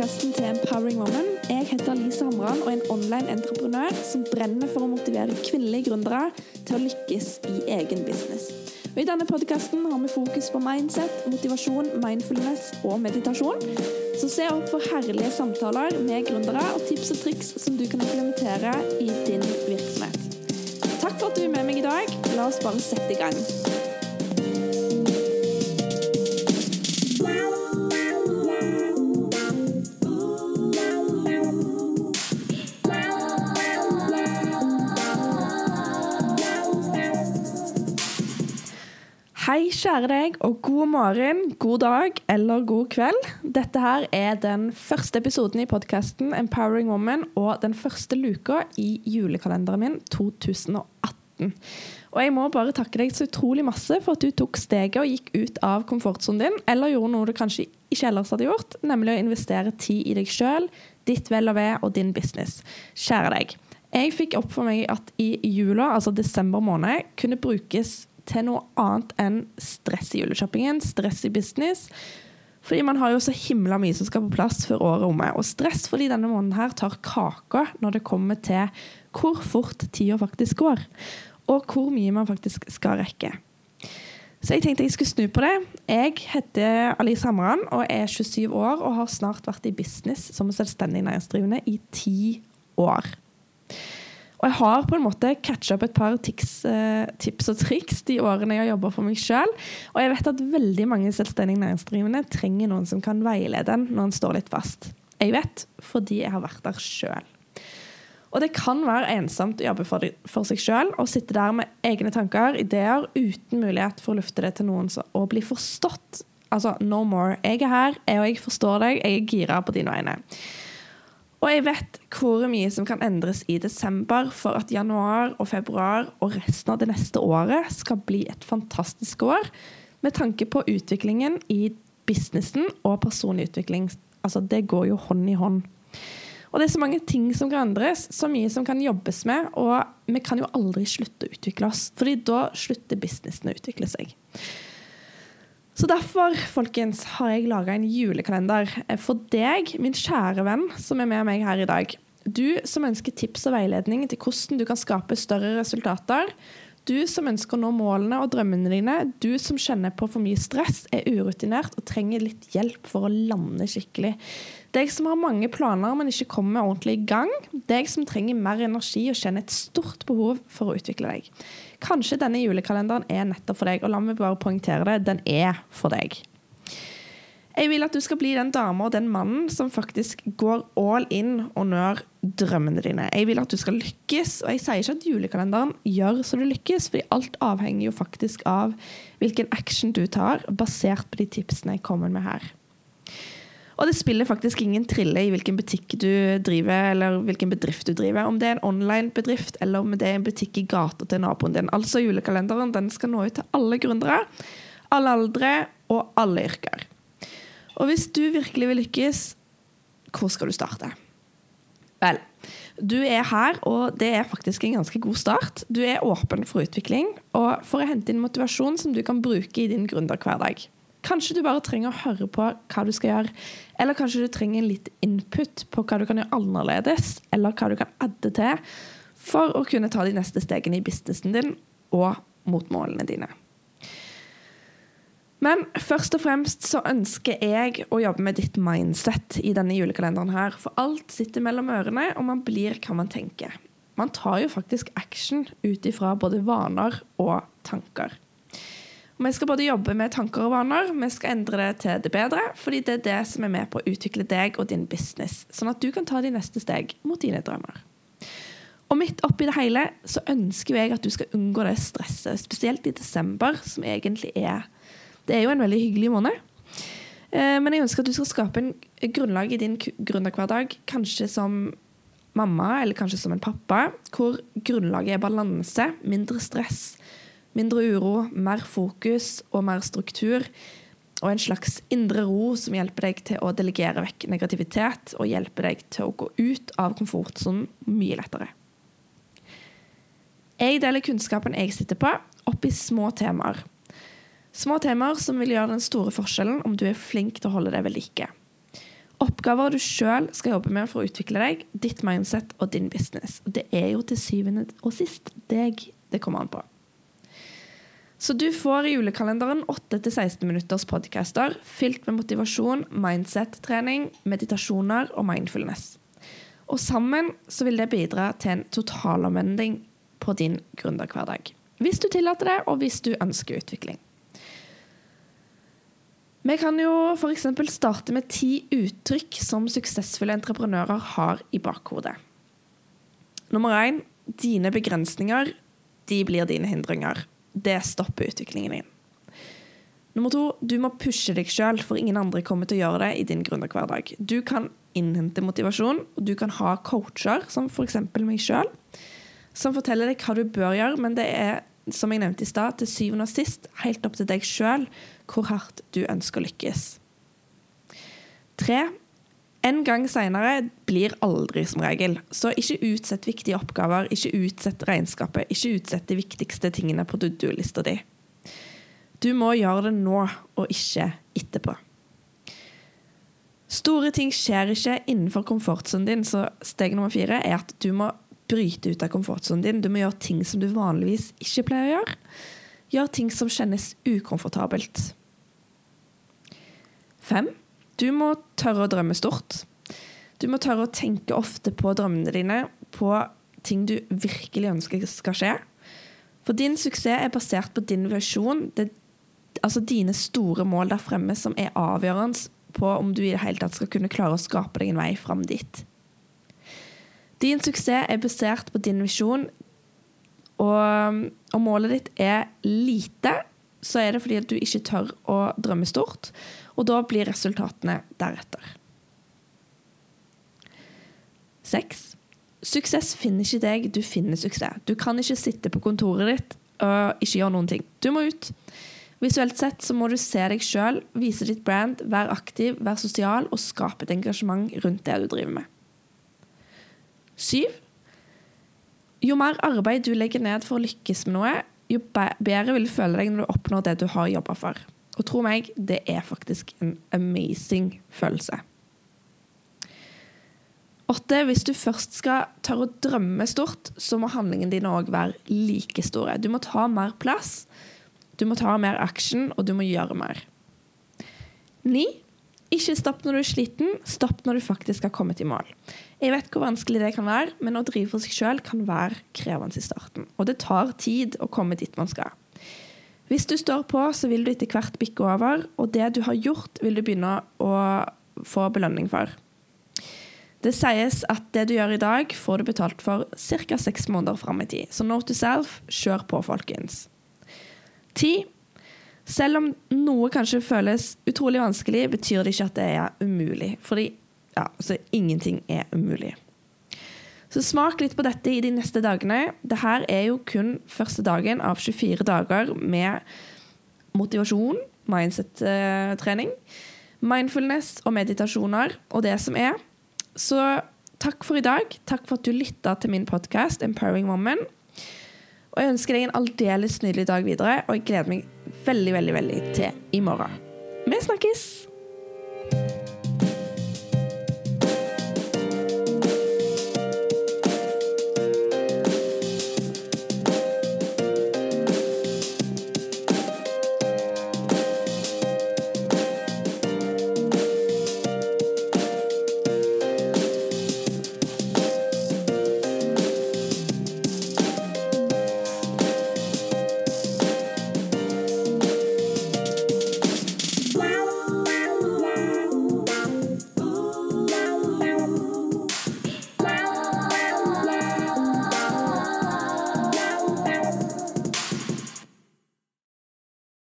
podkasten til Empowering Woman. Jeg heter Lise Hamran og er en online entreprenør som brenner for å motivere kvinnelige gründere til å lykkes i egen business. Og I denne podkasten har vi fokus på mindset, motivasjon, mindfulness og meditasjon. Så se opp for herlige samtaler med gründere og tips og triks som du kan implementere i din virksomhet. Takk for at du er med meg i dag. La oss bare sette i gang. Hei, kjære deg, og god morgen, god dag eller god kveld. Dette her er den første episoden i podkasten Empowering Woman og den første luka i julekalenderen min 2018. Og jeg må bare takke deg så utrolig masse for at du tok steget og gikk ut av komfortsonen din, eller gjorde noe du kanskje ikke ellers hadde gjort, nemlig å investere tid i deg sjøl, ditt vel og ve og din business. Kjære deg. Jeg fikk opp for meg at i jula, altså desember måned, kunne brukes til noe annet enn stress i juleshoppingen, stress i business. Fordi man har jo så himla mye som skal på plass før året er omme. Og stress fordi denne måneden her tar kaka når det kommer til hvor fort tida faktisk går. Og hvor mye man faktisk skal rekke. Så jeg tenkte jeg skulle snu på det. Jeg heter Alice Hamran og er 27 år og har snart vært i business som selvstendig næringsdrivende i ti år. Og jeg har på en måte catcha opp et par tics, eh, tips og triks de årene jeg har jobba for meg sjøl. Og jeg vet at veldig mange selvstendig næringsdrivende trenger noen som kan veilede en når en står litt fast. Jeg vet fordi jeg har vært der sjøl. Og det kan være ensomt å jobbe for, for seg sjøl og sitte der med egne tanker, ideer, uten mulighet for å lufte det til noen og bli forstått. Altså, no more. Jeg er her, og jeg forstår deg, jeg er gira på dine vegne. Og jeg vet hvor mye som kan endres i desember for at januar og februar og resten av det neste året skal bli et fantastisk år, med tanke på utviklingen i businessen og personlig utvikling. Altså, det går jo hånd i hånd. Og det er så mange ting som kan endres, så mye som kan jobbes med, og vi kan jo aldri slutte å utvikle oss, fordi da slutter businessen å utvikle seg. Så derfor folkens, har jeg laga en julekalender for deg, min kjære venn, som er med meg her i dag. Du som ønsker tips og veiledning til hvordan du kan skape større resultater. Du som ønsker å nå målene og drømmene dine. Du som kjenner på for mye stress, er urutinert og trenger litt hjelp for å lande skikkelig. Deg som har mange planer, men ikke kommer ordentlig i gang. Deg som trenger mer energi og kjenner et stort behov for å utvikle deg. Kanskje denne julekalenderen er nettopp for deg, og la meg bare poengtere det, den er for deg. Jeg vil at du skal bli den dama og den mannen som faktisk går all in og når drømmene dine. Jeg vil at du skal lykkes, og jeg sier ikke at julekalenderen gjør så du lykkes, fordi alt avhenger jo faktisk av hvilken action du tar, basert på de tipsene jeg kommer med her. Og det spiller faktisk ingen trille i hvilken butikk du driver, eller hvilken bedrift du driver. Om det er en online-bedrift, eller om det er en butikk i gata til naboen din. Altså Julekalenderen den skal nå ut til alle gründere, alle aldre og alle yrker. Og hvis du virkelig vil lykkes, hvor skal du starte? Vel, du er her, og det er faktisk en ganske god start. Du er åpen for utvikling og for å hente inn motivasjon som du kan bruke i din gründerhverdag. Kanskje du bare trenger å høre på hva du skal gjøre. Eller kanskje du trenger litt input på hva du kan gjøre annerledes, eller hva du kan adde til for å kunne ta de neste stegene i businessen din og mot målene dine. Men først og fremst så ønsker jeg å jobbe med ditt mindset i denne julekalenderen her. For alt sitter mellom ørene, og man blir hva man tenker. Man tar jo faktisk action ut ifra både vaner og tanker. Vi skal både jobbe med tanker og vaner, vi skal endre det til det bedre, fordi det er det som er med på å utvikle deg og din business, sånn at du kan ta de neste steg mot dine drømmer. Og midt oppi det hele så ønsker jeg at du skal unngå det stresset, spesielt i desember, som egentlig er Det er jo en veldig hyggelig måned. Eh, men jeg ønsker at du skal skape en grunnlag i din gründerhverdag, kanskje som mamma eller kanskje som en pappa, hvor grunnlaget er balanse, mindre stress, Mindre uro, mer fokus og mer struktur. Og en slags indre ro som hjelper deg til å delegere vekk negativitet og hjelper deg til å gå ut av komfortsonen mye lettere. Jeg deler kunnskapen jeg sitter på, opp i små temaer. Små temaer som vil gjøre den store forskjellen om du er flink til å holde deg ved like. Oppgaver du sjøl skal jobbe med for å utvikle deg, ditt mindset og din business. Det er jo til syvende og sist deg det kommer an på. Så du får i julekalenderen 8-16 minutters podcaster fylt med motivasjon, mindset-trening, meditasjoner og mindfulness. Og sammen så vil det bidra til en totalomvending på din gründerhverdag. Hvis du tillater det, og hvis du ønsker utvikling. Vi kan jo f.eks. starte med ti uttrykk som suksessfulle entreprenører har i bakhodet. Nummer én dine begrensninger de blir dine hindringer. Det stopper utviklingen din. Nummer to, du må pushe deg sjøl, for ingen andre kommer til å gjøre det i din gründerhverdag. Du kan innhente motivasjon, og du kan ha coacher, som f.eks. meg sjøl, som forteller deg hva du bør gjøre, men det er, som jeg nevnte i stad, til syvende og sist helt opp til deg sjøl hvor hardt du ønsker å lykkes. Tre, en gang seinere blir aldri som regel, så ikke utsett viktige oppgaver, ikke utsett regnskapet, ikke utsett de viktigste tingene på to do-lista di. Du må gjøre det nå, og ikke etterpå. Store ting skjer ikke innenfor komfortsonen din, så steg nummer fire er at du må bryte ut av komfortsonen din. Du må gjøre ting som du vanligvis ikke pleier å gjøre. Gjør ting som kjennes ukomfortabelt. Fem. Du må tørre å drømme stort. Du må tørre å tenke ofte på drømmene dine, på ting du virkelig ønsker skal skje. For din suksess er basert på din visjon, det, altså dine store mål der fremme, som er avgjørende på om du i det hele tatt skal kunne klare å skape deg en vei fram dit. Din suksess er basert på din visjon, og om målet ditt er lite, så er det fordi at du ikke tør å drømme stort. Og da blir resultatene deretter. Seks. Suksess finner ikke deg, du finner suksess. Du kan ikke sitte på kontoret ditt og ikke gjøre noen ting. Du må ut. Visuelt sett så må du se deg sjøl, vise ditt brand, være aktiv, være sosial og skape et engasjement rundt det du driver med. Syv. Jo mer arbeid du legger ned for å lykkes med noe, jo bedre vil du føle deg når du oppnår det du har jobba for. Og tro meg, det er faktisk en amazing følelse. Åtte, hvis du først skal tørre å drømme stort, så må handlingene dine òg være like store. Du må ta mer plass, du må ta mer action, og du må gjøre mer. Ni, ikke stopp når du er sliten, stopp når du faktisk har kommet i mål. Jeg vet hvor vanskelig det kan være, men å drive for seg sjøl kan være krevende i starten. Og det tar tid å komme dit man skal. Hvis du står på, så vil du etter hvert bikke over, og det du har gjort, vil du begynne å få belønning for. Det sies at det du gjør i dag, får du betalt for ca. seks måneder fram i tid. Så note to self, kjør på, folkens. Ti. Selv om noe kanskje føles utrolig vanskelig, betyr det ikke at det er umulig. Fordi ja, så ingenting er umulig. Så smak litt på dette i de neste dagene. Dette er jo kun første dagen av 24 dager med motivasjon, mindset-trening, mindfulness og meditasjoner og det som er. Så takk for i dag. Takk for at du lytta til min podkast Empowering Woman. Og jeg ønsker deg en aldeles nydelig dag videre, og jeg gleder meg veldig, veldig, veldig til i morgen. Vi snakkes!